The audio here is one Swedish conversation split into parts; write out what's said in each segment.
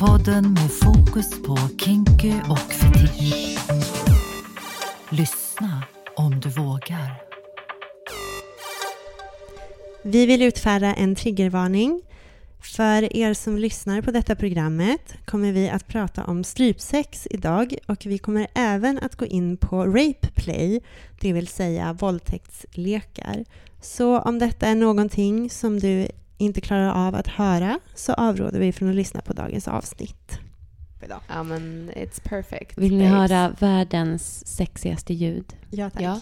Podden med fokus på kinky och fetisch. Lyssna om du vågar. Vi vill utfärda en triggervarning. För er som lyssnar på detta programmet kommer vi att prata om strypsex idag och vi kommer även att gå in på rape play, det vill säga våldtäktslekar. Så om detta är någonting som du inte klarar av att höra så avråder vi från att lyssna på dagens avsnitt. Ja men it's perfect. Vill ni babes. höra världens sexigaste ljud? Ja, tack. Ja.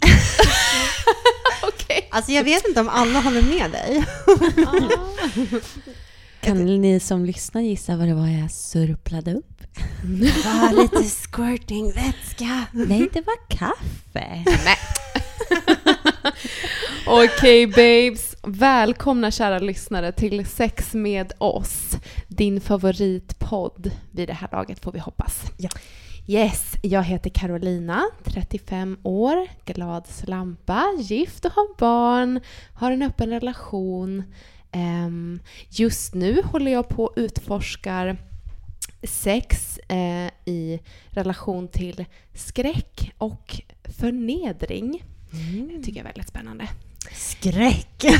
Okej. Alltså jag vet inte om alla håller med dig. Kan ni som lyssnar gissa vad det var jag surplade upp? Bara lite squirting vätska. Nej, det var kaffe. Nej. Okej babes, välkomna kära lyssnare till Sex med oss. Din favoritpodd vid det här laget får vi hoppas. Ja. Yes, jag heter Carolina, 35 år, glad slampa, gift och har barn, har en öppen relation. Ehm, just nu håller jag på och utforskar sex eh, i relation till skräck och förnedring. Det tycker jag är väldigt spännande. Skräck!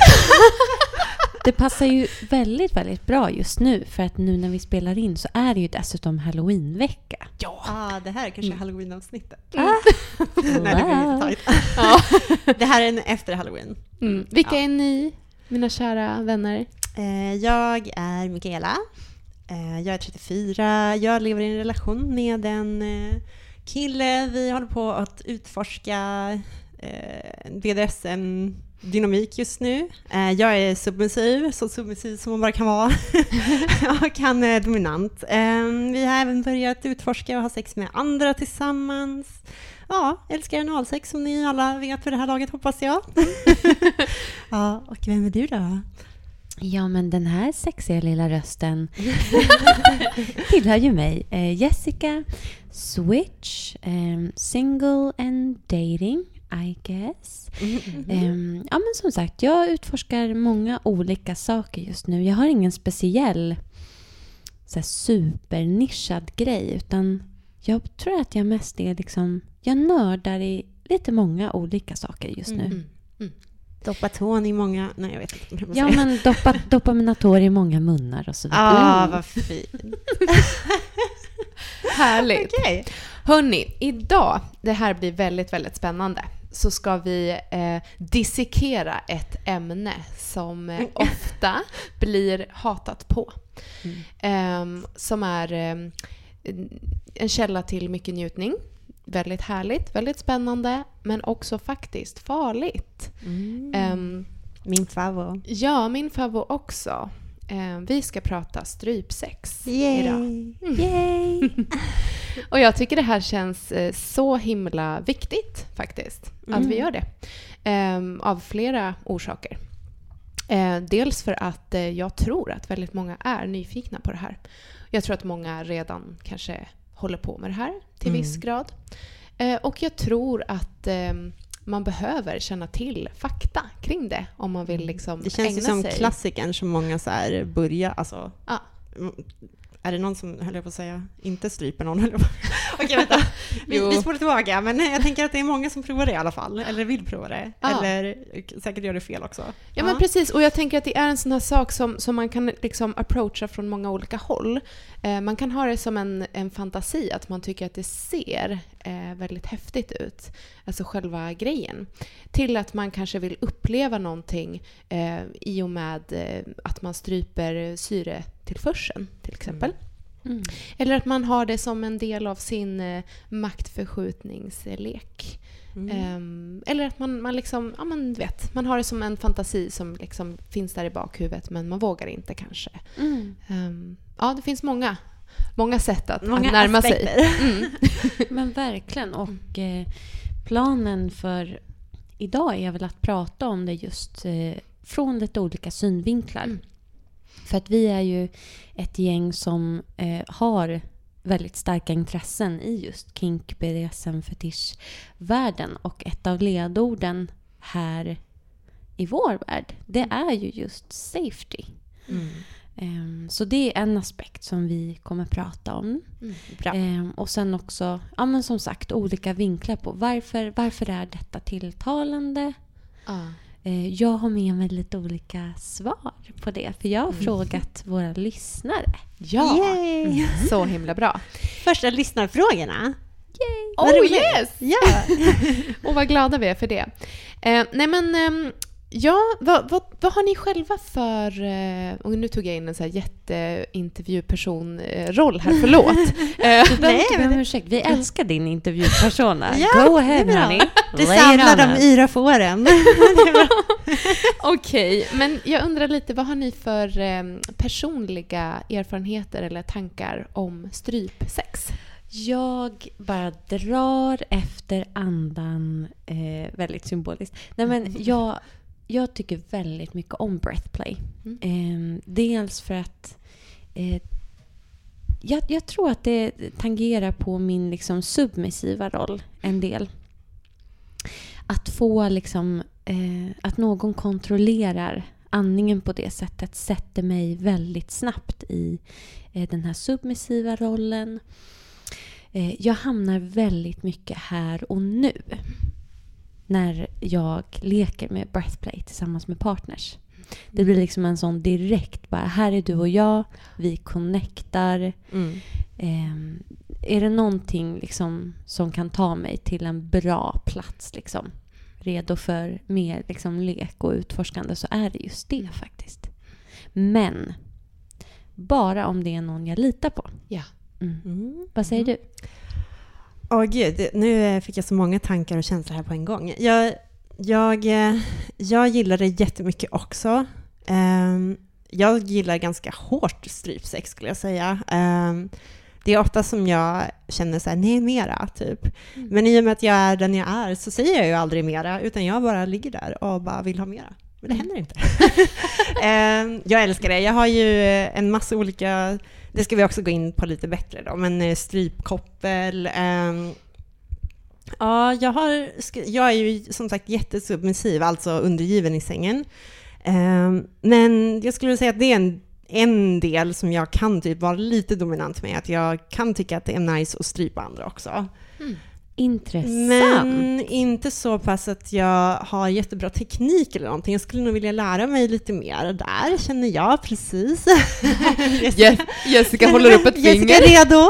Det passar ju väldigt, väldigt bra just nu för att nu när vi spelar in så är det ju dessutom halloweenvecka. Ja! ah, det här är kanske halloween-avsnittet. Ah. Nej, det blir tajt. Ja. Det här är en efter halloween. Mm. Vilka Ja. är ni, mina kära vänner? Eh, jag är Mikaela. Eh, jag är 34. Jag lever i en relation med en eh, kille. Vi håller på att utforska eh, BDSM-dynamik just nu. Eh, jag är submissiv, så submissiv som man bara kan vara. och han är dominant. Eh, vi har även börjat utforska och ha sex med andra tillsammans. Ja, älskar analsex som ni alla vet för det här laget hoppas jag. ja, och vem är du då? Ja, men den här sexiga lilla rösten tillhör ju mig. Eh, Jessica, Switch, ehm, single and dating, I guess. Ehm, ja, men som sagt, jag utforskar många olika saker just nu. Jag har ingen speciell så här, supernischad grej, utan jag tror att jag mest är liksom... Jag nördar i lite många olika saker just nu. Mm. Doppa tån i många... Nej, jag vet inte. Ja, säger. men doppa, dopaminator i många munnar och så vidare. Ah, vad fint. Härligt! Okej. Hörni, idag, det här blir väldigt, väldigt spännande, så ska vi eh, dissekera ett ämne som eh, ofta blir hatat på. Ehm, som är ehm, en källa till mycket njutning. Väldigt härligt, väldigt spännande, men också faktiskt farligt. Ehm, Min favorit. ja, min favorit också. Ehm, vi ska prata strypsex Yay. idag. Yay. Och jag tycker det här känns eh, så himla viktigt faktiskt, att vi gör det. Ehm, av flera orsaker. Eh, dels för att eh, jag tror att väldigt många är nyfikna på det här. Jag tror att många redan kanske håller på med det här till viss grad. Eh, och jag tror att ehm, man behöver känna till fakta kring det om man vill liksom Det känns ägna ju som sig. klassikern som många så här börjar... Alltså, Ja. mm, är det någon som, höll jag på att säga, inte stryper någon? höll jag på- Okej, vänta. Vi, vi spolar tillbaka. Men jag tänker att det är många som provar det i alla fall. Eller vill prova det. Ja. Eller säkert gör det fel också. Ja, men precis. Och jag tänker att det är en sån här sak som, som man kan liksom approacha från många olika håll. Eh, man kan ha det som en, en fantasi, att man tycker att det ser eh, väldigt häftigt ut. Alltså själva grejen. Till att man kanske vill uppleva någonting eh, i och med eh, att man stryper syretillförseln, till exempel. Mm. Eller att man har det som en del av sin eh, maktförskjutningslek. Mm. Ehm, eller att man, man liksom, ja men du vet, man har det som en fantasi som liksom finns där i bakhuvudet men man vågar inte kanske. Mm. Ehm, ja, det finns många, många sätt att, Många att närma aspekter. sig. Mm. Men verkligen. Och eh, planen för idag är väl att prata om det just eh, från lite olika synvinklar. Mm. För att vi är ju ett gäng som eh, har väldigt starka intressen i just kink, BDSM, fetischvärlden. Och ett av ledorden här i vår värld, det är ju just safety. Mm. Ehm, så det är en aspekt som vi kommer prata om. Mm. Ehm, och sen också, ja men som sagt, olika vinklar på varför, varför är detta tilltalande? Ja. Eh, jag har med mig lite olika svar på det. För jag har frågat våra lyssnare. Ja, Yay! så himla bra. Första lyssnarfrågorna. Vad Oh yes! Ja. Och vad glada vi är för det. Eh, nej men, ehm, ja, vad, vad, vad har ni själva för... Eh, och nu tog jag in en så här jätteintervjuperson-roll här, förlåt. Eh, Du Nej, men om ursäkt. Vi älskar din intervjupersona. Ja, Go ahead honey. It samlar de yra fåren. Okej, men jag undrar lite, vad har ni för eh, personliga erfarenheter eller tankar om strypsex? Jag bara drar efter andan eh, väldigt symboliskt. Nej, men jag, jag tycker väldigt mycket om breathplay. Mm. Eh, dels för att eh, jag, jag tror att det tangerar på min liksom, submissiva roll en del. Att få liksom, eh, att någon kontrollerar andningen på det sättet sätter mig väldigt snabbt i eh, den här submissiva rollen. Eh, jag hamnar väldigt mycket här och nu när jag leker med breathplay tillsammans med partners. Det blir liksom en sån direkt bara, här är du och jag, vi connectar. Mm. Ehm, är det någonting liksom som kan ta mig till en bra plats, liksom, redo för mer liksom, lek och utforskande, så är det just det faktiskt. Men bara om det är någon jag litar på. Ja. Mm. Mm. Vad säger du? Åh gud, nu fick jag så många tankar och känslor här på en gång. Jag, jag, eh, jag gillar det jättemycket också. Ehm, Jag gillar ganska hårt strypsex skulle jag säga. Ehm, Det är ofta som jag känner så här, nej mera, typ. Mm. Men i och med att jag är den jag är så säger jag ju aldrig mera, utan jag bara ligger där och bara vill ha mera. Men det händer inte. Ehm, jag älskar det. Jag har ju en massa olika, det ska vi också gå in på lite bättre då, men eh, strypkoppel. Eh, ja, jag, har, jag är ju som sagt jättesubmissiv, alltså undergiven i sängen. Eh, men jag skulle säga att det är en, en del som jag kan typ vara lite dominant med, att jag kan tycka att det är nice att strypa andra också. Mm. Intressant. Men inte så pass att jag har jättebra teknik eller någonting. Jag skulle nog vilja lära mig lite mer där, känner jag precis. Je- Jessica håller upp ett Jessica finger. är redo.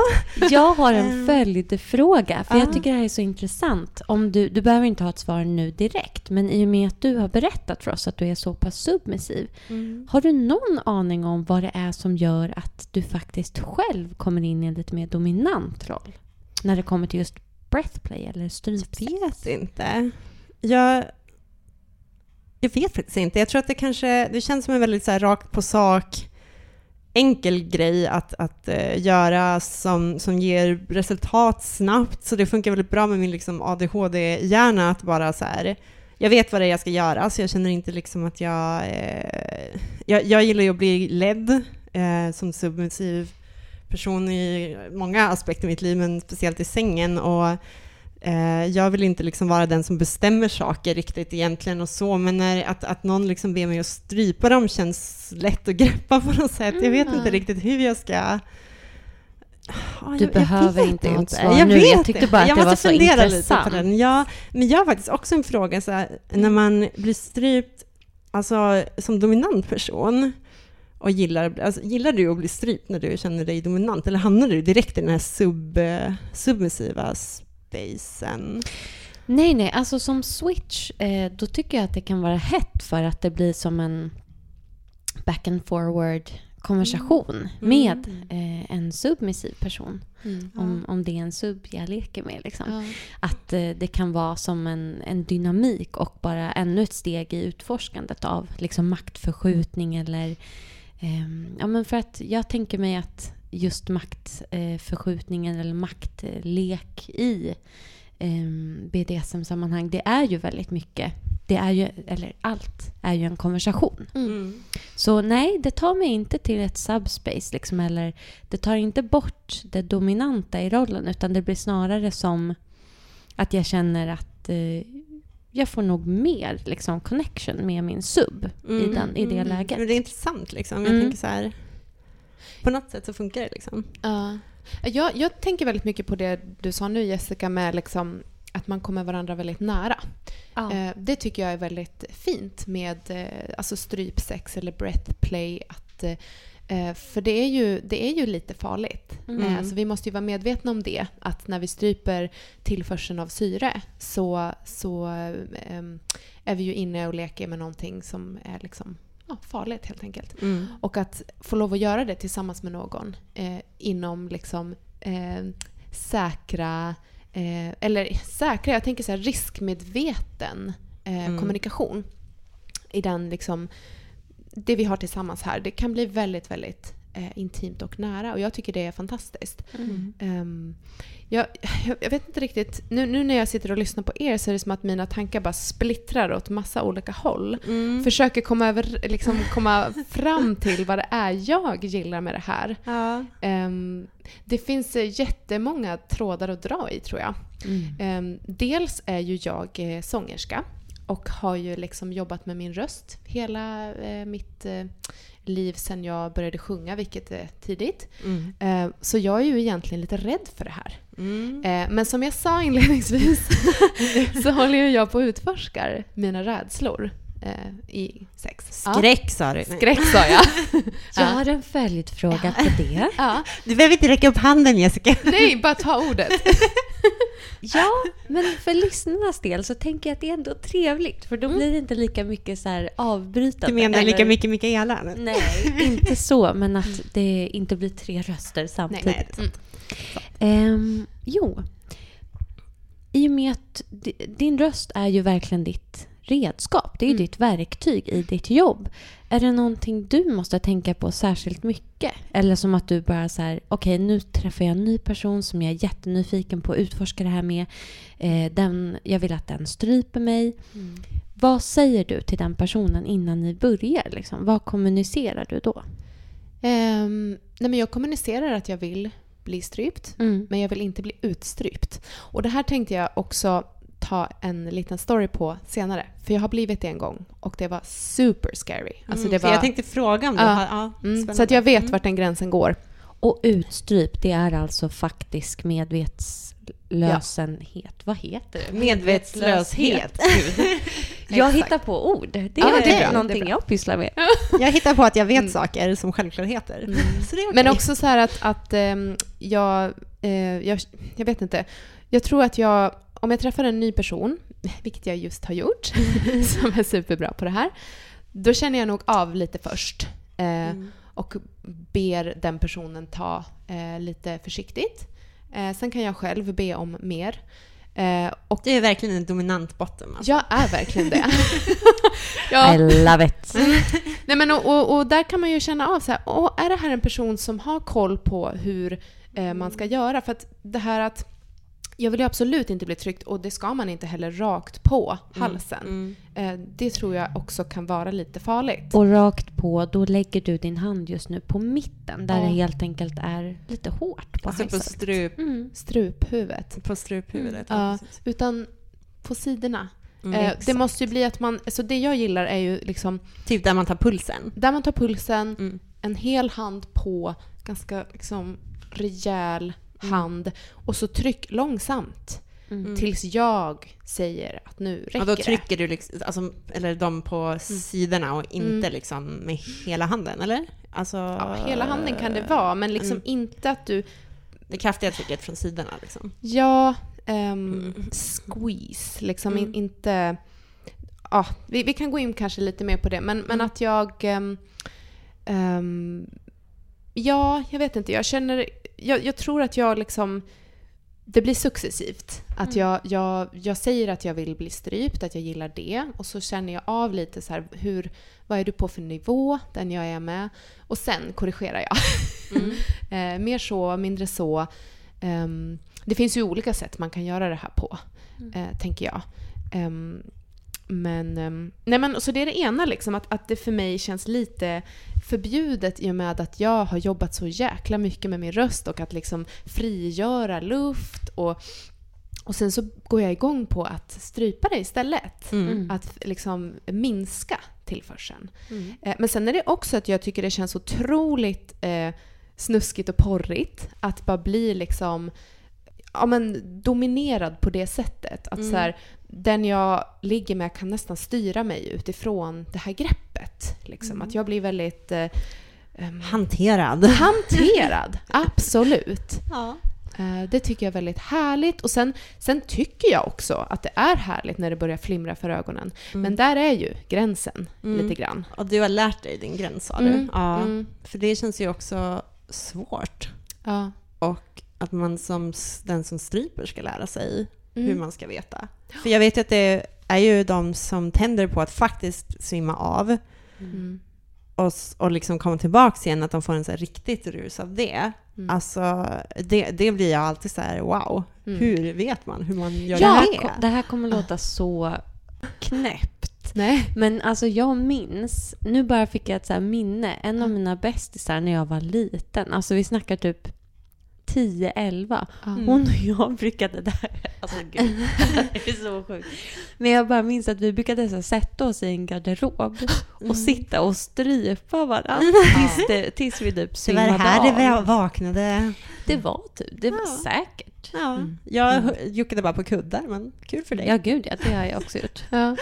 Jag har en Ehm. följdfråga, för Ja. jag tycker det här är så intressant. Om du, du behöver inte ha ett svar nu direkt, men i och med att du har berättat för oss att du är så pass submissiv, har du någon aning om vad det är som gör att du faktiskt själv kommer in i en lite mer dominant roll? När det kommer till just breathplay eller strypsex? Jag vet inte. Jag, jag vet faktiskt inte. Jag tror att det kanske det känns som en väldigt så här rakt på sak enkel grej att, att uh, göra som, som ger resultat snabbt. Så det funkar väldigt bra med min liksom, ADHD-hjärna att bara så här, jag vet vad det är jag ska göra så jag känner inte liksom att jag... Eh, jag, jag gillar ju att bli ledd eh, som submissiv person i många aspekter i mitt liv, men speciellt i sängen. Och eh, jag vill inte liksom vara den som bestämmer saker riktigt egentligen och så, men när, att, att någon liksom ber mig att strypa dem känns lätt att greppa på något sätt. Jag vet Mm. inte riktigt hur jag ska... Ja, Du jag- behöver vet inte ha ett svar Jag nu. vet Jag tyckte bara att jag det var så intressant. Lite på den. Ja, men jag har faktiskt också en fråga, så här, när man blir strypt alltså, som dominant person och gillar, alltså, gillar du att bli strypt när du känner dig dominant eller hamnar du direkt i den här sub, eh, submissiva spacen? Nej, nej. Alltså som switch, eh, då tycker jag att det kan vara hett för att det blir som en back and forward konversation Mm. med eh, en submissiv person. Mm. Om, om det är en sub jag leker med. Liksom. Ja. Att eh, det kan vara som en, en dynamik och bara ännu ett steg i utforskandet av liksom, maktförskjutning eller... ehm, ja, men för att jag tänker mig att just maktförskjutningen eller maktlek i um, BDSM-sammanhang, det är ju väldigt mycket. Det är ju, eller allt, är ju en konversation. Mm. Så nej, det tar mig inte till ett subspace. Liksom, eller det tar inte bort det dominanta i rollen. Utan det blir snarare som att jag känner att eh, jag får nog mer liksom, connection med min sub i, Mm. den, i det läget. Men det är intressant liksom. Jag Mm. tänker så här, På något sätt så funkar det liksom. Ja. Jag, jag tänker väldigt mycket på det du sa nu Jessica med liksom att man kommer varandra väldigt nära. Eh, det tycker jag är väldigt fint med eh, alltså strypsex eller breathplay. Att, eh, för det är, ju, det är ju lite farligt. Mm. Eh, så vi måste ju vara medvetna om det. Att när vi stryper tillförseln av syre så, så eh, är vi ju inne och leker med någonting som är liksom, ja, farligt helt enkelt. Mm. Och att få lov att göra det tillsammans med någon eh, inom liksom eh, säkra, eh, eller säkra, jag tänker så här riskmedveten eh, Mm. kommunikation. I den liksom, det vi har tillsammans här, det kan bli väldigt, väldigt eh, intimt och nära och jag tycker det är fantastiskt. Mm. Ehm, jag, jag, vet inte riktigt, nu, nu när jag sitter och lyssnar på er så är det som att mina tankar bara splittrar åt massa olika håll Mm. försöker komma, över, liksom, komma fram till vad det är jag gillar med det här. Ja. Ehm, det finns eh, jättemånga trådar att dra i tror jag. Mm. Ehm, dels är ju jag eh, sångerska och har ju liksom jobbat med min röst hela eh, mitt eh, liv sedan jag började sjunga, vilket är tidigt. Mm. Ehm, så jag är ju egentligen lite rädd för det här. Mm. Eh, men som jag sa inledningsvis så håller jag på och utforskar mina rädslor eh, i sex. Ja. Skräck sa du. Nej. Skräck sa jag. Jag har en följdfråga på det. ja. Du behöver inte räcka upp handen Jessica. Nej, bara ta ordet. Ja, men för lyssnarnas del så tänker jag att det är ändå trevligt. För då blir det inte lika mycket så här avbrytande. Du menar eller- lika mycket Mikaela? Nej, inte så. Men att det inte blir tre röster samtidigt. nej, är sant. Ehm, jo. I och med att di- din röst är ju verkligen ditt redskap. Det är Mm. ditt verktyg i ditt jobb. Är det någonting du måste tänka på särskilt mycket? Eller som att du bara så här, okej nu träffar jag en ny person som jag är jättenyfiken på att utforska det här med. Eh, den, jag vill att den stryper mig. Vad säger du till den personen innan ni börjar? Liksom? Vad kommunicerar du då? Ehm, nej men jag kommunicerar att jag vill bli strypt, Mm. men jag vill inte bli utstrypt. Och det här tänkte jag också ta en liten story på senare. För jag har blivit det en gång och det var super scary. Alltså Mm, det var, jag tänkte fråga om det. Ja. Ja, mm, så att jag vet Mm. vart den gränsen går. Och utstryp, det är alltså faktisk medvetslösenhet. Vad heter det? Medvetslöshet. Jag hittar på ord. Det är, Ja, det är bra, det är någonting jag pysslar med. Jag hittar på att jag vet Mm. saker som självklarheter. Mm. Så det är okej. Men också så här att, att ehm, jag, eh, jag... Jag vet inte. Jag tror att jag... Om jag träffar en ny person, vilket jag just har gjort, som är superbra på det här, då känner jag nog av lite först. Eh, Mm. och ber den personen ta eh, lite försiktigt. Eh, sen kan jag själv be om mer. Eh, och Det är verkligen en dominant bottom. Alltså. jag är verkligen det. I ja, love it. nej men och, och, och där kan man ju känna av så här, är det här en person som har koll på hur eh, man ska göra? För att det här att jag vill ju absolut inte bli tryckt och det ska man inte heller rakt på halsen. Mm. Eh, det tror jag också kan vara lite farligt. Och rakt på, då lägger du din hand just nu på mitten där Ja. det helt enkelt är lite hårt på Alltså på, halsen. strup, Mm. Struphuvudet. på struphuvudet. Ja, precis. utan på sidorna. Mm, Eh, det måste ju bli att man, så det jag gillar är ju liksom Typ där man tar pulsen. där man tar pulsen, Mm. en hel hand på, ganska liksom rejäl hand och så tryck långsamt Mm. tills jag säger att nu räcker Ja, då det. trycker du liksom, alltså, eller de på sidorna och inte Mm. liksom med hela handen, eller? Alltså, Ja, hela handen kan det vara, men liksom Mm. inte att du... Det kraftiga trycket från sidorna liksom. Ja, Mm. squeeze. Liksom in, Mm. inte... Ja, vi, vi kan gå in kanske lite mer på det, men, men Mm. att jag... ehm, ehm, ja, jag vet inte. Jag känner... Jag, jag tror att jag liksom... Det blir successivt. Att Mm. jag, jag, jag säger att jag vill bli strypt, att jag gillar det. Och så känner jag av lite så här, hur, vad är du på för nivå, den jag är med. Och sen korrigerar jag. Mm. Eh, mer så, mindre så. Ehm, det finns ju olika sätt man kan göra det här på, eh, tänker jag. Ehm, men, ehm, nej men, så det är det ena, liksom, att, att det för mig känns lite förbjudet i och med att jag har jobbat så jäkla mycket med min röst och att liksom frigöra luft. Och, och sen så går jag igång på att strypa det istället. Mm. Mm. Att liksom minska tillförseln. Mm. Eh, men sen är det också att jag tycker det känns otroligt eh, snuskigt och porrigt att bara bli liksom ja, men, dominerad på det sättet. Att Mm. så här, den jag ligger med kan nästan styra mig utifrån det här greppet. Liksom. Mm. Att jag blir väldigt eh, ehm, Hanterad. hanterad. Absolut. Ja. Eh, Det tycker jag är väldigt härligt. Och sen, sen tycker jag också att det är härligt när det börjar flimra för ögonen. Men där är ju gränsen Mm. lite grann. Och du har lärt dig din gräns sa du? Mm, Ja. mm. För det känns ju också svårt. Ja. Och att man som den som stryper ska lära sig Mm. hur man ska veta. För jag vet ju att det är ju de som tänder på att faktiskt svimma av Mm. och, och liksom komma tillbaka igen, att de får en så här riktigt rus av det. Mm. Alltså, det, det blir jag alltid så här, wow, Mm. hur vet man hur man gör Det, här, det? här kommer låta så knäppt. Nej. Men alltså jag minns, nu bara fick jag ett så här minne, en av mina bästisar när jag var liten, alltså vi snackar typ 10-11. Mm. Hon och jag brukade där, alltså gud, det är så sjukt. Men jag bara minns att vi brukade så här, sätta oss i en garderob och sitta och strypa varandra tills, det, tills vi typ Det var svimmade det här det av. var- vaknade. Det var typ, det var Ja. säkert. Ja, jag juckade bara på kuddar, men kul för dig. Ja gud ja, det har jag också gjort. Ja.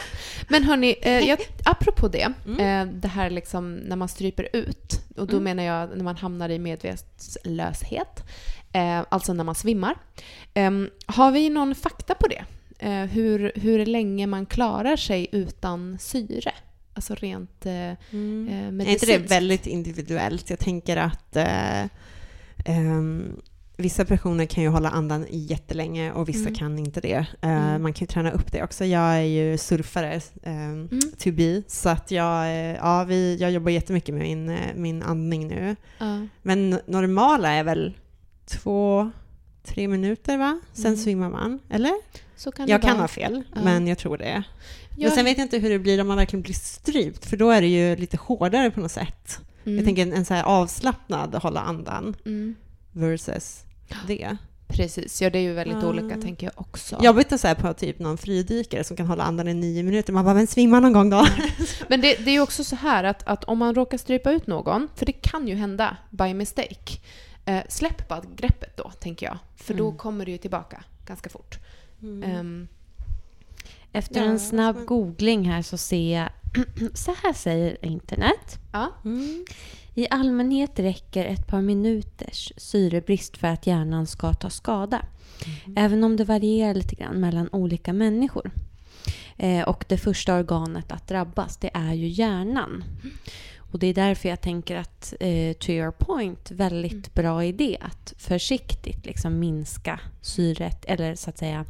Men hörni, eh, jag, apropå det, Mm. eh, det här liksom när man stryper ut, och då Mm. menar jag när man hamnar i medvetslöshet, eh, alltså när man svimmar. Eh, har vi någon fakta på det? Eh, hur, hur länge man klarar sig utan syre? Alltså rent eh, Mm. eh, Är inte medicinskt. det väldigt individuellt? Jag tänker att eh, ehm, vissa personer kan ju hålla andan jättelänge och vissa Mm. kan inte det. Eh, Mm. Man kan ju träna upp det också. Jag är ju surfare, ehm, Mm. to be, så att jag, eh, ja, vi, jag jobbar jättemycket med min, eh, min andning nu. Ja. Men normala är väl två, tre minuter va? Sen Mm. svimmar man, eller? Kan jag kan ha fel, Ja. men jag tror det. Ja. Men sen vet jag inte hur det blir om man verkligen blir strypt, för då är det ju lite hårdare på något sätt. Mm. Jag tänker en, en så avslappnad hålla andan Mm. versus det. Precis, ja det är ju väldigt Ja. olika tänker jag också. Jobbigt att säga på typ någon fridykare som kan hålla andan i nio minuter. Man bara, men svimma någon gång då. Men det, det är ju också så här att, att om man råkar strypa ut någon, för det kan ju hända by mistake, eh, släpp bara greppet då, tänker jag. För då Mm. kommer det ju tillbaka ganska fort. Ehm, Efter Ja, en snabb men- googling här så ser jag, så här säger internet. ja. Mm. I allmänhet räcker ett par minuters syrebrist för att hjärnan ska ta skada. Även om det varierar lite grann mellan olika människor. Eh, och det första organet att drabbas, det är ju hjärnan. Och det är därför jag tänker att, eh, to your point, väldigt Mm. bra idé att försiktigt liksom minska syret, eller så att säga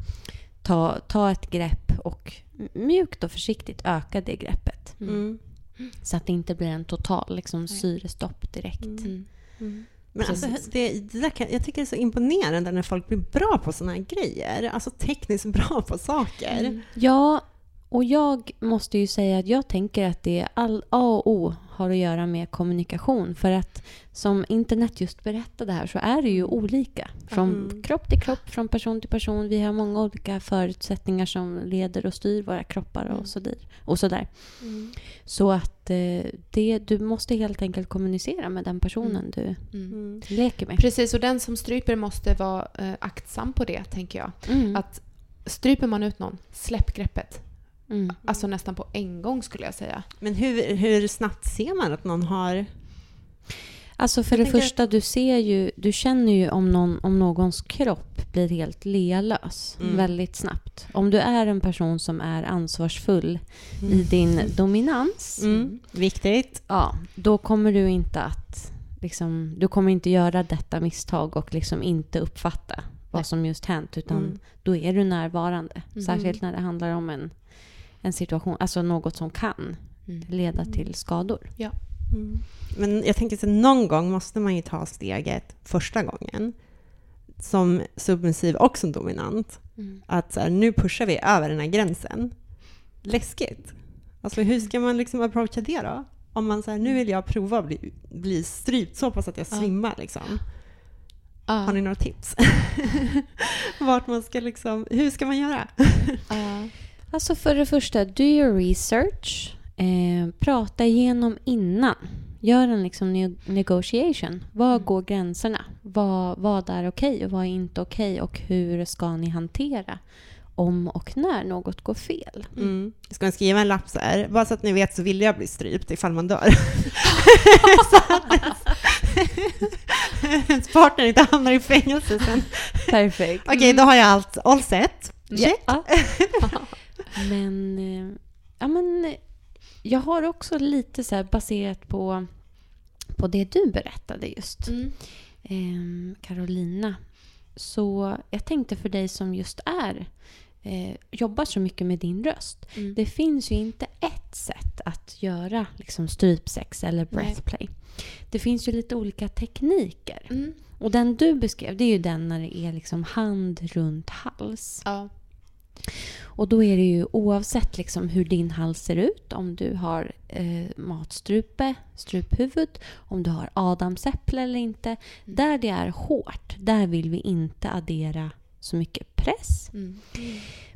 ta, ta ett grepp och mjukt och försiktigt öka det greppet. Mm. Så att det inte blir en total liksom, syrestopp direkt. Mm. Mm. Men alltså, det, det där kan, jag tycker det är så imponerande när folk blir bra på sådana här grejer. Alltså tekniskt bra på saker. Mm. Ja, och jag måste ju säga att jag tänker att det är all A och O har att göra med kommunikation. För att som internet just berättade här så är det ju olika. Från Mm. kropp till kropp, från person till person. Vi har många olika förutsättningar som leder och styr våra kroppar och, så där, och sådär. Mm. Så att eh, det, du måste helt enkelt kommunicera med den personen du Mm. Mm. leker med. Precis, och den som stryper måste vara eh, aktsam på det, tänker jag. Mm. Att stryper man ut någon, släpp greppet. Mm. Alltså nästan på en gång skulle jag säga. Men hur, hur snabbt ser man att någon har... Alltså för Jag det första, du ser ju, du känner ju om, någon, om någons kropp blir helt lealös Mm. väldigt snabbt. Om du är en person som är ansvarsfull i din dominans, Mm. Viktigt. ja, då kommer du inte att liksom, du kommer inte göra detta misstag och liksom inte uppfatta vad som just hänt, utan Mm. då är du närvarande. Mm. Särskilt när det handlar om en, en situation, alltså något som kan leda till skador. Mm. Men jag tänker så någon gång måste man ju ta steget första gången. Som submissiv och som dominant. Att så här, nu pushar vi över den här gränsen. Läskigt. Alltså hur ska man liksom approacha det då? Om man säger nu vill jag prova att bli, bli strypt så pass att jag Ja. svimmar liksom. Ja. Har ni några tips? Vart man ska liksom, hur ska man göra? Ja. Alltså för det första, do your research. Eh, prata igenom innan. Gör en liksom ne- negotiation. Var Mm. går gränserna? Vad, vad är okej och vad är inte okej? Och hur ska ni hantera om och när något går fel? Mm. Ska man skriva en lapp så här, bara så att ni vet så vill jag bli strypt ifall man dör. så ens- ens partner inte hamnar i fängelse sen. Perfekt. Okej, då har jag allt, all set. Check. Ja. men, eh, ja, men eh, jag har också lite så baserat på, på det du berättade just. Mm. Ehm, Carolina. Så jag tänkte för dig som just är eh, jobbar så mycket med din röst. Mm. Det finns ju inte ett sätt att göra liksom, strypsex eller breathplay. Det finns ju lite olika tekniker. Mm. Och den du beskrev, det är ju den när det är liksom hand runt hals. Ja. Och då är det ju oavsett liksom hur din hals ser ut, om du har eh, matstrupe, struphuvud, om du har adamsäpple eller inte. Där det är hårt, där vill vi inte addera så mycket press. Mm.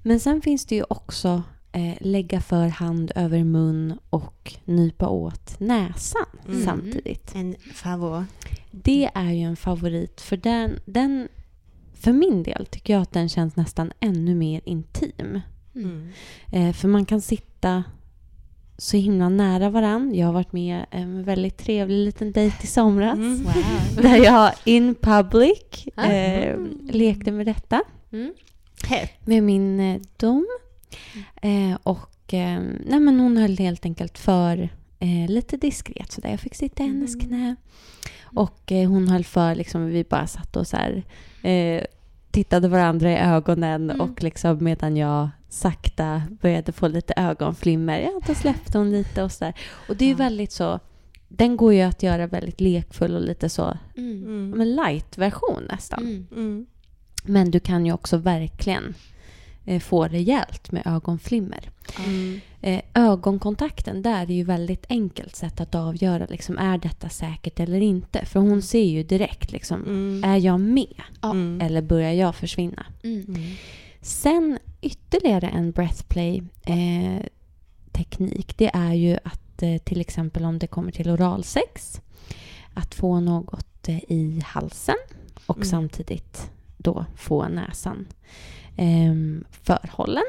Men sen finns det ju också eh, lägga för hand över mun och nypa åt näsan Mm. samtidigt. En favor. Det är ju en favorit för den, den för min del tycker jag att den känns nästan ännu mer intim. Mm. Eh, för man kan sitta så himla nära varann. Jag har varit med en väldigt trevlig liten dejt i somras. Mm. Wow. Där jag in public Ah. eh, lekte med detta. Mm. Med min eh, dom. Eh, och eh, nej, men hon höll helt enkelt för eh, lite diskret. Så där. Jag fick sitta i hennes knä. Och eh, hon höll för, liksom, vi bara satt och så här, eh, tittade varandra i ögonen Mm. och liksom medan jag sakta började få lite ögonflimmer, ja då släppte hon lite och så där. Och det är ju Ja. väldigt så, den går ju att göra väldigt lekfull och lite så, Mm. Mm. men light-version nästan. Mm. Mm. Men du kan ju också verkligen eh, få rejält med ögonflimmer. Mm. Eh, ögonkontakten, där är ju väldigt enkelt sätt att avgöra, liksom, är detta säkert eller inte? För hon ser ju direkt, liksom, Mm. är jag med? Ja. Mm. Eller börjar jag försvinna? Mm. Mm. Sen ytterligare en breathplay eh, teknik, det är ju att eh, till exempel om det kommer till oralsex, att få något eh, i halsen och Mm. samtidigt då få näsan eh, förhållen.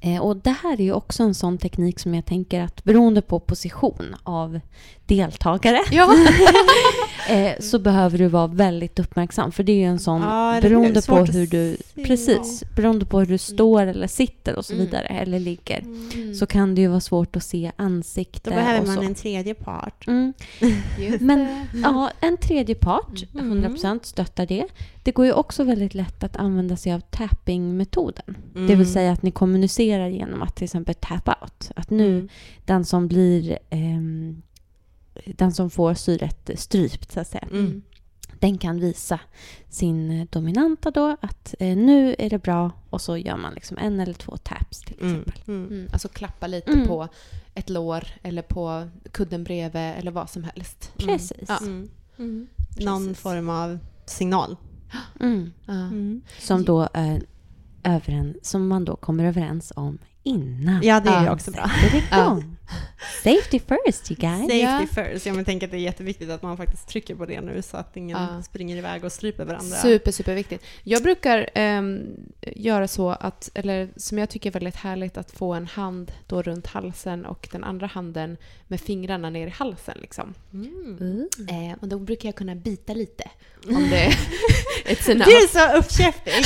Mm. Eh, och det här är ju också en sån teknik som jag tänker att beroende på position av deltagare Ja. eh, så behöver du vara väldigt uppmärksam. För det är ju en sån, Ja, beroende på hur du, precis, beroende på hur du står eller sitter och så Mm. vidare, eller ligger, Mm. så kan det ju vara svårt att se ansikte Då behöver man en tredje part. Mm. Men det. ja, en tredje part, Mm. 100% stöttar det. Det går ju också väldigt lätt att använda sig av tapping-metoden. Det Mm. vill säga att ni kommunicerar genom att till exempel tap out. Att nu Mm. den som blir ehm, den som får syret strypt så att säga. Mm. Den kan visa sin eh, dominanta då att eh, nu är det bra och så gör man liksom en eller två taps till Mm. exempel. Mm. Mm. Alltså klappa lite Mm. på ett lår eller på kudden bredvid eller vad som helst. Precis. Ja. Mm. Någon Precis. form av signal. Mm. Mm. Som, då, är överen, som man då kommer överens om innan. Ja, det är ju också bra. Ja. Safety first you guys. Safety Ja. first. Ja, men tänk att det är jätteviktigt att man faktiskt trycker på det nu så att ingen Ja. springer iväg och stryper varandra. Super, super viktigt. Jag brukar ehm, göra så att, eller som jag tycker är väldigt härligt, att få en hand då runt halsen och den andra handen med fingrarna ner i halsen. Liksom. Mm. Uh. Eh, och då brukar jag kunna bita lite om det är ett. Du är så uppkäftig!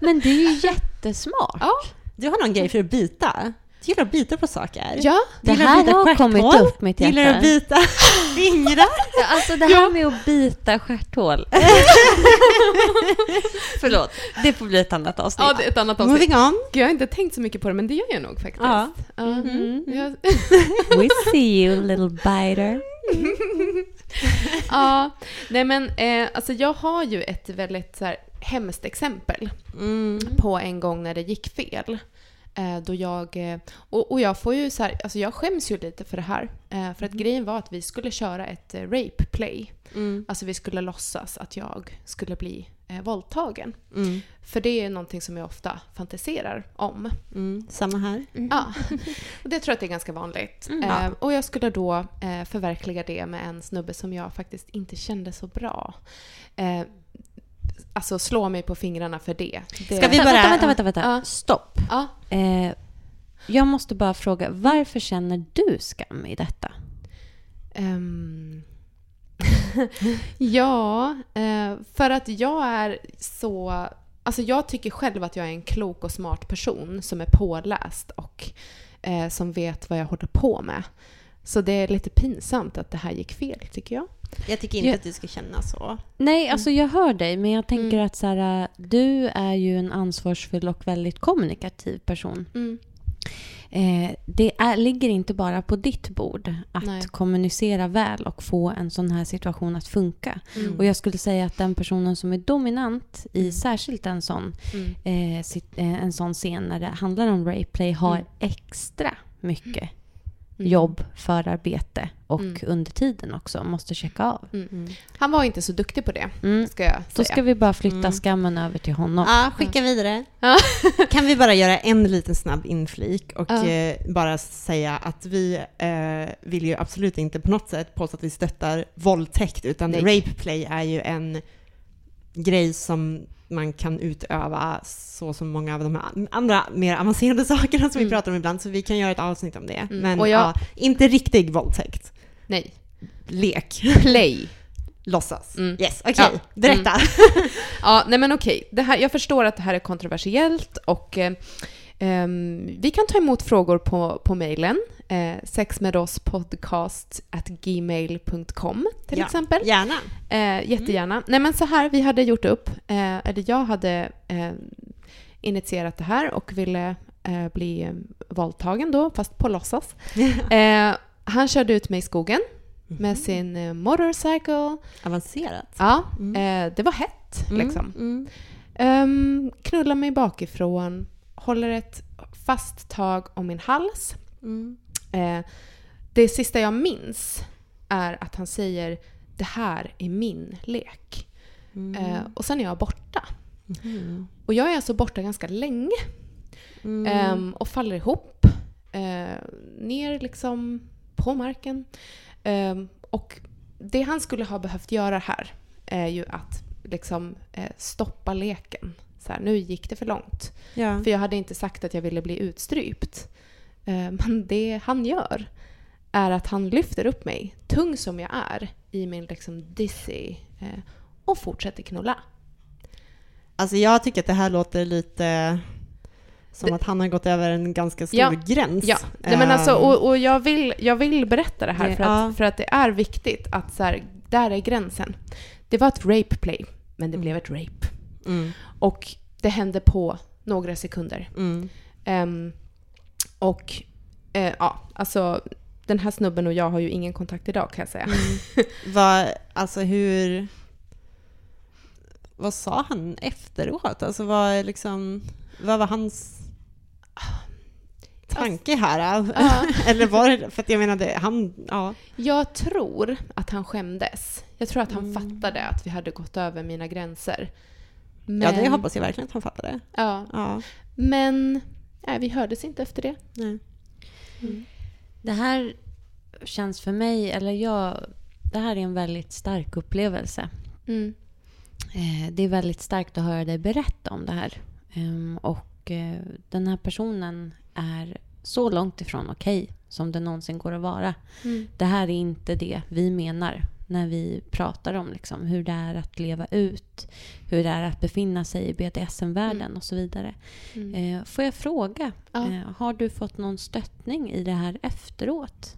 Men det är ju jättesmart. Ja, Du har någon grej för att bita. Du gillar att bita på saker. ja. Det här har kommit upp mitt hjärta. Gillar du att bita fingrar? Alltså det här med att bita stjärthål. Förlåt, det får bli ett annat avsnitt. ja det är ett annat avsnitt. Moving on. Gud, Jag har inte tänkt så mycket på det, men det gör jag nog faktiskt. Ja. Ja. Mhm. Jag- We see you little biter. ja. Nej men, eh, alltså jag har ju ett väldigt så här, hemskt exempel Mm. på en gång när det gick fel. Eh, då jag, eh, och, och jag får ju så här, alltså jag skäms ju lite för det här. Eh, för att grejen var att vi skulle köra ett eh, rape play. Mm. Alltså vi skulle låtsas att jag skulle bli eh, våldtagen. Mm. För det är någonting som jag ofta fantiserar om. Mm. Samma här. Ja, och det tror jag att det är ganska vanligt. Mm. Eh, Ja. och jag skulle då eh, förverkliga det med en snubbe som jag faktiskt inte kände så bra. Eh, alltså slå mig på fingrarna för det. det Ska vi Vänta, bara- vänta, vänta, vänta. Ja. Stopp. Ja, Eh, jag måste bara fråga, varför känner du skam i detta? Ehm. ja, eh, för att jag är så... Alltså jag tycker själv att jag är en klok och smart person som är påläst och eh, som vet vad jag håller på med. Så det är lite pinsamt att det här gick fel, tycker jag. Jag tycker inte Ja. att du ska känna så. Nej, alltså jag hör dig, men jag tänker Mm. att så här, du är ju en ansvarsfull och väldigt kommunikativ person. Eh, det är, ligger inte bara på ditt bord att Nej. kommunicera väl och få en sån här situation att funka. Mm. Och jag skulle säga att den personen som är dominant i Mm. särskilt en sån, Mm. eh, eh, en sån scen när det handlar om rapeplay har Mm. extra mycket Mm. jobb, förarbete och Mm. under tiden också måste checka av. Mm. Han var inte så duktig på det, Mm. ska jag säga. Då ska vi bara flytta Mm. skammen över till honom. Ja, skicka vidare. Ja. kan vi bara göra en liten snabb inflik och Ja. eh, bara säga att vi eh, vill ju absolut inte på något sätt påstå att vi stöttar våldtäkt, utan Nej. rape play är ju en grej som man kan utöva så som många av de här andra mer avancerade sakerna som vi Mm. pratar om ibland, så vi kan göra ett avsnitt om det. Mm. Men jag- ja, inte riktig våldtäkt. Nej. Lek. Play. Låtsas. Mm. Yes, okej. Ja. Berätta. Ja, nej men okej. Det här, jag förstår att det här är kontroversiellt och eh, vi kan ta emot frågor på, på mejlen. Eh, sexmedosspodcast at gmail.com till Ja, exempel. Gärna. Eh, jättegärna. Nej men så här, vi hade gjort upp, eh, eller jag hade eh, initierat det här och ville eh, bli våldtagen då, fast på låtsas. Eh, han körde ut mig i skogen med sin eh, motorcycle. Avancerat. Ja, Mm. det var hett liksom. Mm. Um, knullar mig bakifrån, håller ett fast tag om min hals. Mm. Eh, det sista jag minns är att han säger det här är min lek. Mm. Eh, och sen är jag borta. Mm. Och jag är alltså borta ganska länge ehm, och faller ihop. Eh, ner liksom på marken. Ehm, och det han skulle ha behövt göra här är ju att liksom eh, stoppa leken. Så här, nu gick det för långt. ja. För jag hade inte sagt att jag ville bli utstrypt. Eh, Men det han gör är att han lyfter upp mig, tung som jag är, i min liksom dizzy eh, och fortsätter knulla. Alltså jag tycker att det här låter lite som Det- att han har gått över en ganska stor Ja, gräns. Ja, Nej, men alltså, Ehm, och, och jag, vill, jag vill berätta det här Det- för, att, ja. för att det är viktigt att så här, där är gränsen. Det var ett rape play, men det Mm. blev ett rape. Mm, Och det hände på några sekunder. mm, Ehm, och eh, ja, alltså den här snubben och jag har ju ingen kontakt idag kan jag säga. mm. vad, alltså hur... Vad sa han efteråt? Alltså vad, liksom, vad var hans tanke här? Ja. Eller var det, för att jag menade, han, ja. Jag tror att han skämdes. Jag tror att han Mm. fattade att vi hade gått över mina gränser. Men, ja, det hoppas jag verkligen att han fattade. Ja, Ja, men nej, vi hördes inte efter det. nej. Det här känns för mig, eller jag, det här är en väldigt stark upplevelse. Mm. Eh, det är väldigt starkt att höra dig berätta om det här. Ehm, och eh, den här personen är så långt ifrån okej som det någonsin går att vara. Mm. Det här är inte det vi menar när vi pratar om liksom, hur det är att leva ut, hur det är att befinna sig i BDSM-världen Mm. och så vidare. Mm. Eh, får jag fråga, Ja. eh, har du fått någon stöttning i det här efteråt?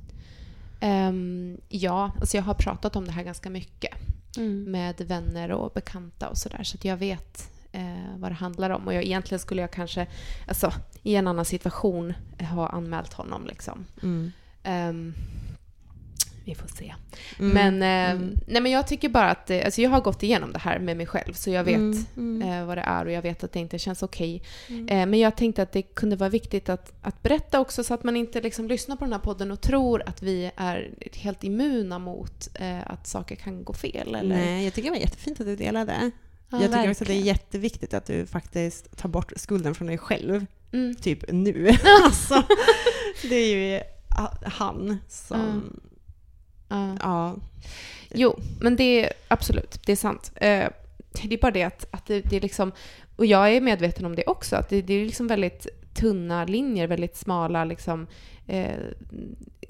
Ehm, ja, alltså jag har pratat om det här ganska mycket Mm. med vänner och bekanta och sådär så att jag vet eh, vad det handlar om. Och jag, egentligen skulle jag kanske, alltså i en annan situation, ha anmält honom liksom. Mm. Vi får se. Mm. Men, eh, Mm. nej, men jag tycker bara att eh, alltså jag har gått igenom det här med mig själv så jag vet Mm, mm. eh, vad det är och jag vet att det inte känns okej. Mm. Eh, men jag tänkte att det kunde vara viktigt att, att berätta också så att man inte liksom lyssnar på den här podden och tror att vi är helt immuna mot eh, att saker kan gå fel. Eller? Nej, jag tycker det var jättefint att du delade. Ja, jag tycker också att det är verkligen. jätteviktigt att du faktiskt tar bort skulden från dig själv, Mm. typ nu. alltså, det är ju han som... Mm. Ja. Ja. Jo, men det är absolut, det är sant. Eh, det är bara det att, att det, det är liksom, och jag är medveten om det också, att det, det är liksom väldigt tunna linjer, väldigt smala liksom, eh,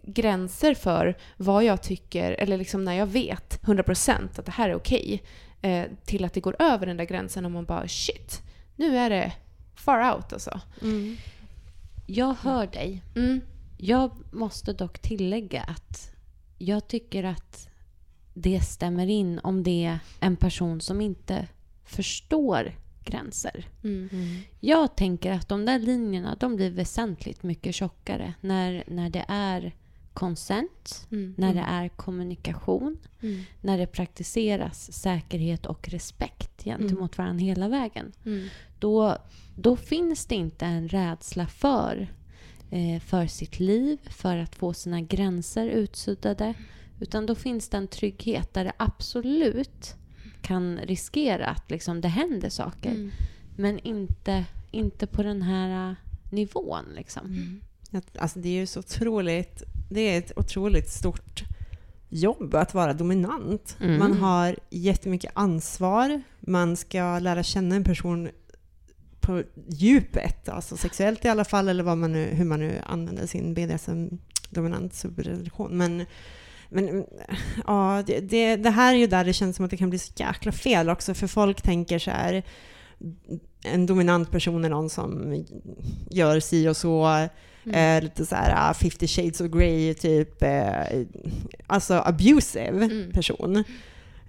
gränser för vad jag tycker, eller liksom när jag vet 100% att det här är okej, eh, till att det går över den där gränsen och man bara shit, nu är det far out alltså. Mm. Jag hör dig. Mm. Jag måste dock tillägga att jag tycker att det stämmer in om det är en person som inte förstår gränser. Mm. Jag tänker att de där linjerna de blir väsentligt mycket tjockare när, när det är consent, Mm. när det är kommunikation, Mm. när det praktiseras säkerhet och respekt gentemot varandra hela vägen. Mm. Då, då finns det inte en rädsla för, för sitt liv, för att få sina gränser utsuddade. Utan då finns det en trygghet där det absolut kan riskera att liksom, det händer saker. Mm. Men inte, inte på den här eh, nivån. Liksom. Mm. Alltså det är ju så otroligt, det är ett otroligt stort jobb att vara dominant. Mm. Man har jättemycket ansvar, man ska lära känna en person på djupet, alltså sexuellt i alla fall, eller vad man nu, hur man nu använder sin BDSM-dominant subrelation. Men, men ja, det, det, det här är ju där det känns som att det kan bli så jäkla fel också, för folk tänker så här, en dominant person är någon som gör si och så, Eh, lite så här ah, 50 shades of grey, typ eh, alltså abusive Mm. person.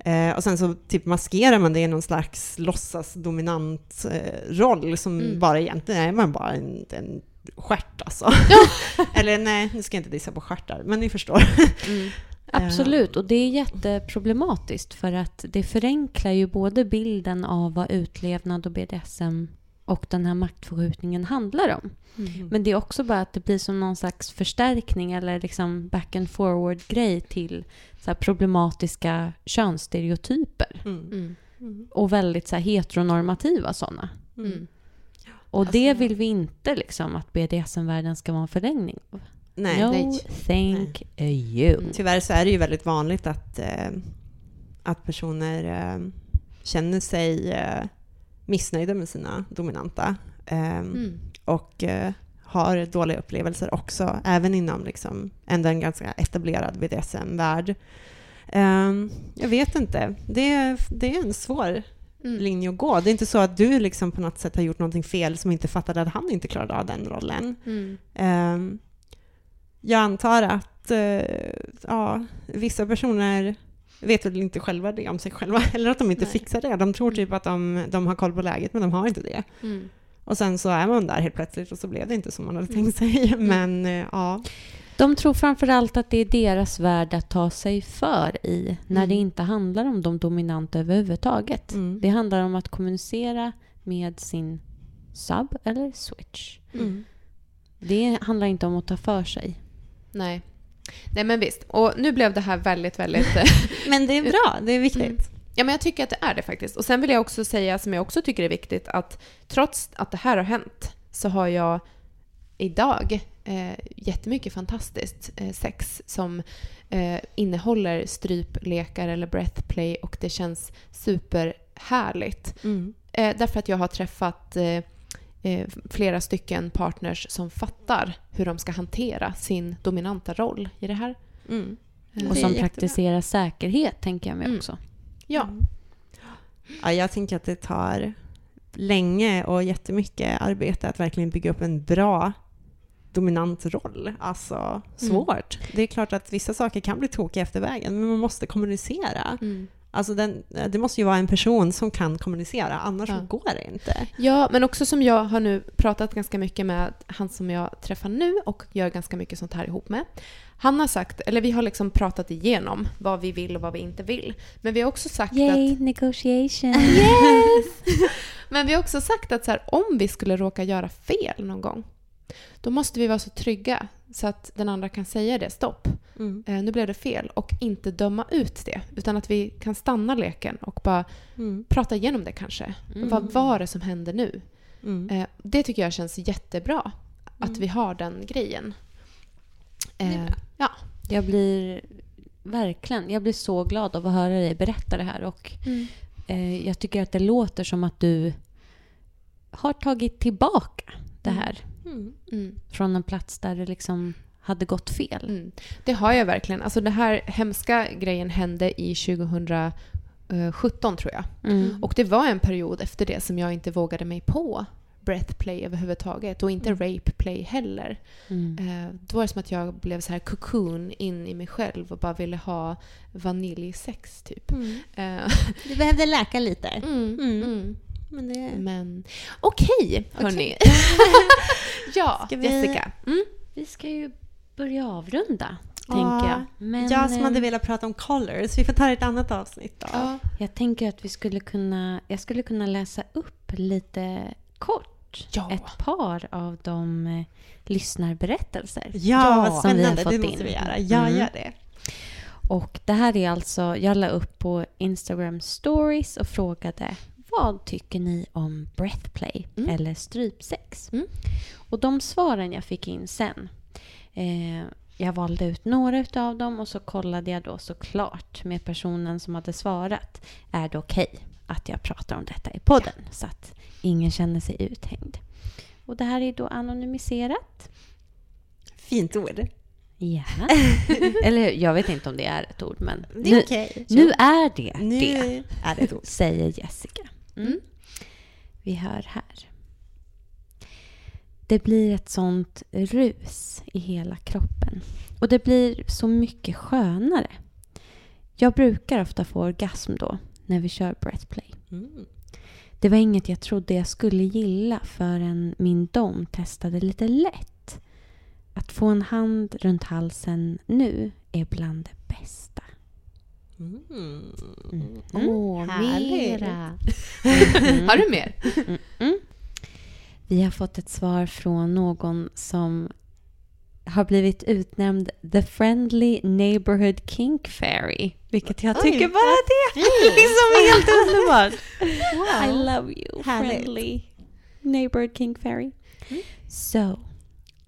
Eh, och sen så typ maskerar man det i någon slags låtsas dominant eh, roll som Mm. bara egentligen är man bara en, en stjärt alltså. Eller nej, nu ska jag inte dissa på stjärtar, men ni förstår. Mm. Absolut, och det är jätteproblematiskt för att det förenklar ju både bilden av vad utlevnad och BDSM och den här maktförskjutningen handlar om. Mm. Men det är också bara att det blir som någon slags förstärkning eller liksom back and forward-grej till så här problematiska könsstereotyper. Mm. Mm. Mm. Och väldigt så här heteronormativa sådana. Mm. Och det Alltså- vill vi inte liksom att BDSM-världen ska vara en förlängning av. Nej, no, nej. thank you. Mm. Tyvärr så är det ju väldigt vanligt att, eh, att personer eh, känner sig eh, missnöjda med sina dominanta. Eh, Mm. och eh, har dåliga upplevelser också, även inom liksom, ändå en ganska etablerad BDSM-värld. Ehm, jag vet inte. Det är, det är en svår Mm. linje att gå. Det är inte så att du liksom på något sätt har gjort någonting fel som inte fattade att han inte klarade av den rollen. Mm. Ehm, jag antar att eh, ja, vissa personer vet väl inte själva det om sig själva, eller att de inte Nej. fixar det. De tror typ att de, de har koll på läget, men de har inte det. Mm. Och sen så är man där helt plötsligt och så blev det inte som man hade tänkt sig. Men eh, ja. De tror framförallt att det är deras värld att ta sig för i när Mm. det inte handlar om de dominanta överhuvudtaget. Mm. Det handlar om att kommunicera med sin sub eller switch. Mm. Det handlar inte om att ta för sig. Nej. Nej men visst. Och nu blev det här väldigt, väldigt... eh, Men det är bra, det är viktigt. Mm. Ja, men jag tycker att det är det faktiskt. Och sen vill jag också säga, som jag också tycker är viktigt, att trots att det här har hänt så har jag idag eh, jättemycket fantastiskt eh, sex som eh, innehåller stryplekar eller breathplay och det känns superhärligt. Mm. Eh, därför att jag har träffat eh, eh, flera stycken partners som fattar hur de ska hantera sin dominanta roll i det här. Mm. Eh, Och som jättebra. praktiserar säkerhet tänker jag mig Mm. också. Ja. Ja, jag tänker att det tar länge och jättemycket arbete att verkligen bygga upp en bra dominant roll. Alltså svårt. Det är klart att vissa saker kan bli tokiga efter vägen, men man måste kommunicera. Mm. Alltså den, det måste ju vara en person som kan kommunicera, annars Ja. går det inte. Ja, men också som jag har nu pratat ganska mycket med han som jag träffar nu och gör ganska mycket sånt här ihop med. Han har sagt, eller vi har liksom pratat igenom vad vi vill och vad vi inte vill. Men vi har också sagt Yay, att... negotiation! Yes! Men vi har också sagt att så här, om vi skulle råka göra fel någon gång, då måste vi vara så trygga så att den andra kan säga det, stopp, Mm. eh, nu blev det fel och inte döma ut det utan att vi kan stanna leken och bara Mm. prata igenom det kanske. Mm. Vad var det som hände nu? Mm. Eh, det tycker jag känns jättebra att Mm. vi har den grejen. Eh, ja. Jag blir verkligen, jag blir så glad av att höra dig berätta det här och eh, jag tycker att det låter som att du har tagit tillbaka det Mm. här Mm. Mm. från en plats där det liksom hade gått fel. Mm. Det har jag verkligen. Alltså den här hemska grejen hände i 2017 tror jag. Mm. Och det var en period efter det som jag inte vågade mig på breathplay överhuvudtaget och inte rape play heller. Mm. Eh, då var det som att jag blev så här cocoon in i mig själv och bara ville ha vaniljsex typ. Mm. Eh, Du behövde läka lite. mm. Men det... Men okej, hörni. ja, Ska vi- Jessica. Mm. Vi ska ju börja avrunda, Ja, tänker jag. Men, jag som hade eh, velat prata om colors, vi får ta ett annat avsnitt då. Ja. Jag tänker att vi skulle kunna, jag skulle kunna läsa upp lite kort Ja. ett par av de eh, lyssnarberättelser. Ja, som vi har spännande. fått Det måste in. vi göra. Ja, Mm. gör det. Och det här är alltså, jag la upp på Instagram stories och frågade vad tycker ni om breathplay Mm. eller strypsex? Mm. Och de svaren jag fick in sen, eh, jag valde ut några av dem och så kollade jag då såklart med personen som hade svarat, är det okej att jag pratar om detta i podden? Så att ingen känner sig uthängd. Och det här är då anonymiserat. Fint ord. Ja. Eller jag vet inte om det är ett ord, men Det är nu, okej. nu är det Nu det, är det ett ord. säger Jessica. Mm. Vi hör här. Det blir ett sånt rus i hela kroppen. Och det blir så mycket skönare. Jag brukar ofta få orgasm då, när vi kör breathplay. Mm. Det var inget jag trodde jag skulle gilla förrän min dom testade lite lätt. Att få en hand runt halsen nu är bland det bästa. Mm. Åh, Härligt. mera. Mm. Har du mer? Mm. Vi har fått ett svar från någon som har blivit utnämnd The Friendly Neighborhood Kink Fairy. Vilket jag Oj, tycker bara det är liksom helt underbart. I Wow. love you, friendly neighborhood king fairy. So,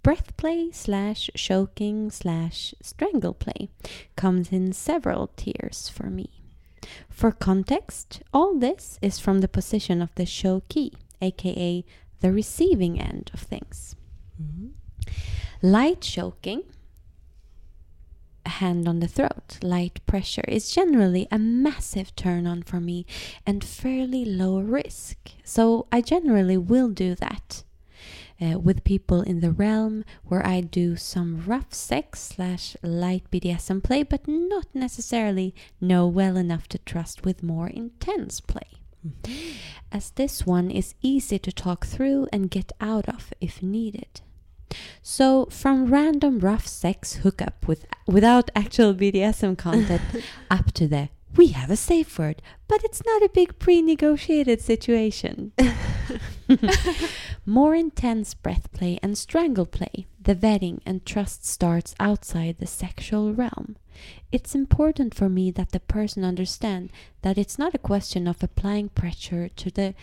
breathplay slash choking slash strangle play comes in several tiers for me. For context, all this is from the position of the chokee, aka the receiving end of things. Mm. Light choking, a hand on the throat, light pressure is generally a massive turn on for me and fairly low risk. So I generally will do that. Uh, with people in the realm where I do some rough sex slash light BDSM play, but not necessarily know well enough to trust with more intense play. As this one is easy to talk through and get out of if needed. So from random rough sex hookup with without actual BDSM content up to the we have a safe word, but it's not a big pre-negotiated situation. More intense breath play and strangle play, the vetting and trust starts outside the sexual realm. It's important for me that the person understand that it's not a question of applying pressure to the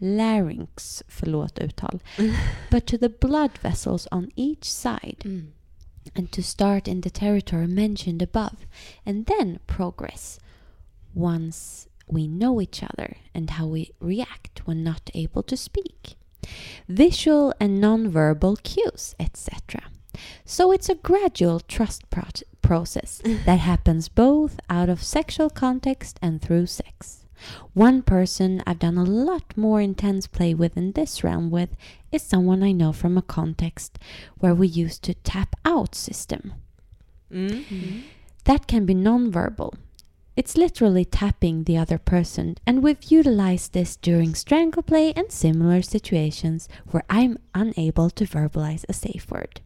larynx, förlåt uttal, but to the blood vessels on each side Mm. and to start in the territory mentioned above and then progress once we know each other and how we react when not able to speak. Visual and non-verbal cues, etc. So it's a gradual trust pro- process that happens both out of sexual context and through sex. One person I've done a lot more intense play with in this realm with is someone I know from a context where we used to tap out system. Mm. That can be non-verbal. It's literally tapping the other person, and we've utilized this during strangle play and similar situations where I'm unable to verbalize a safe word.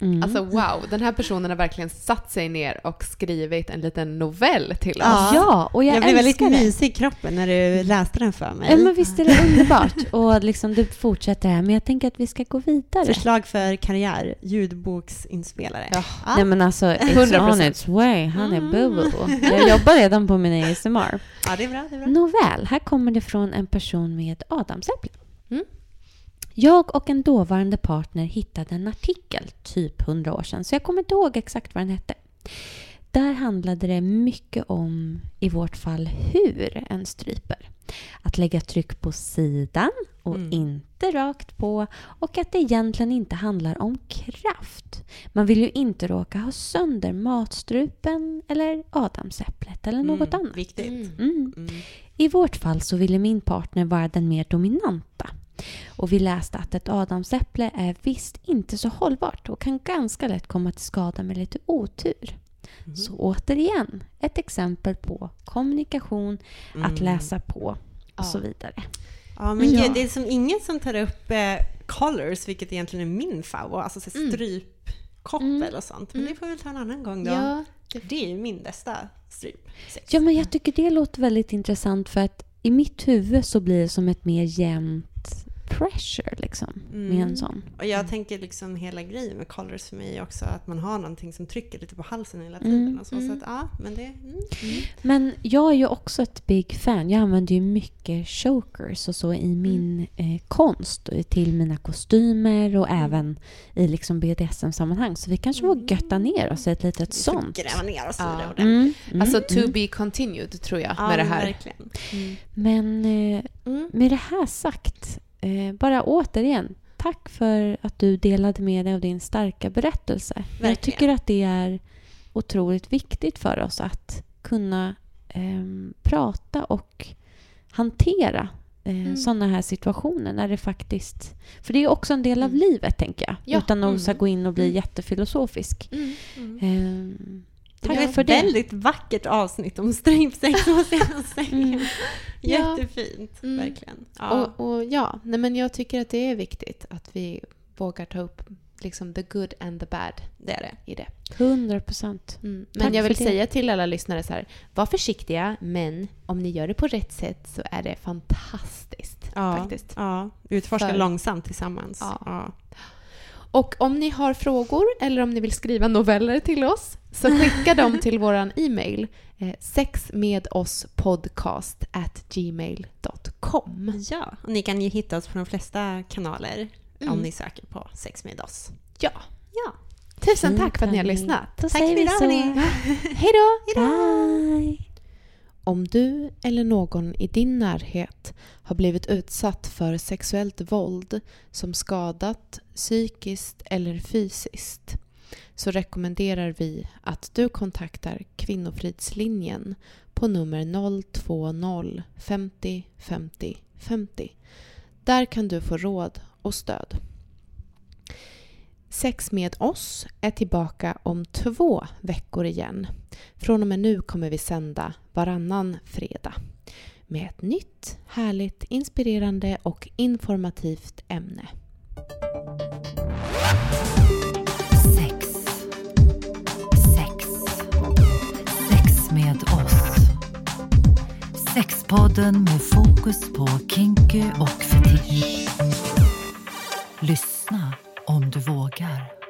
Mm. Alltså wow, den här personen har verkligen satt sig ner och skrivit en liten novell till oss. Ja. ja, och jag, Jag, blev väldigt det. mysig i kroppen när du läste den för mig. Ja, men visst är det underbart? Och liksom du fortsätter här, men jag tänker att vi ska gå vidare. Förslag för karriär, ljudboksinspelare. Ja. Ja. Nej men alltså, it's 100%. on its way, honey Mm. boo boo. Jag jobbar redan på min ASMR. ja, det är bra. Det är bra. Nåväl, här kommer det från en person med adamsäpple. Mm. Jag och en dåvarande partner hittade en artikel, typ 100 år sedan, så jag kommer inte ihåg exakt vad den hette. Där handlade det mycket om, i vårt fall, hur en stryper. Att lägga tryck på sidan och Mm. inte rakt på och att det egentligen inte handlar om kraft. Man vill ju inte råka ha sönder matstrupen eller adamsäpplet eller något Mm, annat. Viktigt. Mm. Mm. I vårt fall så ville min partner vara den mer dominanta. Och vi läste att ett adamsäpple är visst inte så hållbart och kan ganska lätt komma till skada med lite otur. Mhm. Så återigen, ett exempel på kommunikation, att Mm. läsa på och Ja. så vidare. Ja, men Ja. det är som ingen som tar upp eh, colors, vilket egentligen är min favorit, alltså så Mm. strypkoppel Mm. och sånt. Men Mm. det får vi väl ta en annan gång då. Ja, Det är ju min bästa strypsex. Ja, men jag tycker det låter väldigt intressant för att i mitt huvud så blir det som ett mer jämnt pressure liksom med en Mm. sån. Och jag tänker liksom hela grejen med colors för mig är också att man har någonting som trycker lite på halsen hela Mm, tiden. Och så, mm. så att, ja, men det... Mm. Men jag är ju också ett big fan. Jag använder ju mycket chokers och så i min eh, konst till mina kostymer och även i liksom BDSM-sammanhang. Så vi kanske får götta ner oss i ett litet sånt. gräva ner oss i Ja. det ordentligt. Mm, mm, alltså to mm. be continued tror jag Ja, med det här. Verkligen. Men eh, Mm. med det här sagt, eh, bara återigen, tack för att du delade med dig av din starka berättelse. Jag Verkligen. tycker att det är otroligt viktigt för oss att kunna ehm, prata och hantera eh, Mm. sådana här situationer när det faktiskt... För det är också en del av Mm. livet, tänker jag. Ja. Utan att Mm. gå in och bli Mm. jättefilosofisk. Mm. Det tack blev ett för det. väldigt vackert avsnitt om strypsex måste jag säga. Mm. Jättefint, Mm. verkligen. Ja. Och, och ja, nej men jag tycker att det är viktigt att vi vågar ta upp liksom the good and the bad det är det. i det. 100 procent. Mm. Tack Men jag vill det. säga till alla lyssnare så här, var försiktiga, men om ni gör det på rätt sätt så är det fantastiskt Ja, faktiskt. ja. Utforska För- långsamt tillsammans. Ja. Ja. Och om ni har frågor eller om ni vill skriva noveller till oss så skicka dem till våran e-mail eh, sexmedosspodcast at gmail.com. ja. Och ni kan ju hitta oss på de flesta kanaler Mm. om ni söker på Sex med oss. Ja. Ja. Tusen tack för att ni har lyssnat. Då Tack för idag, hörni. Hej då! Bye! Om du eller någon i din närhet har blivit utsatt för sexuellt våld som skadat psykiskt eller fysiskt så rekommenderar vi att du kontaktar Kvinnofridslinjen på nummer 020 50 50 50. Där kan du få råd och stöd. Sex med oss är tillbaka om två veckor igen. Från och med nu kommer vi sända varannan fredag med ett nytt, härligt, inspirerande och informativt ämne. Sex. Sex. Sex med oss. Sexpodden med fokus på kinky och fetisch. Lyssna om du vågar.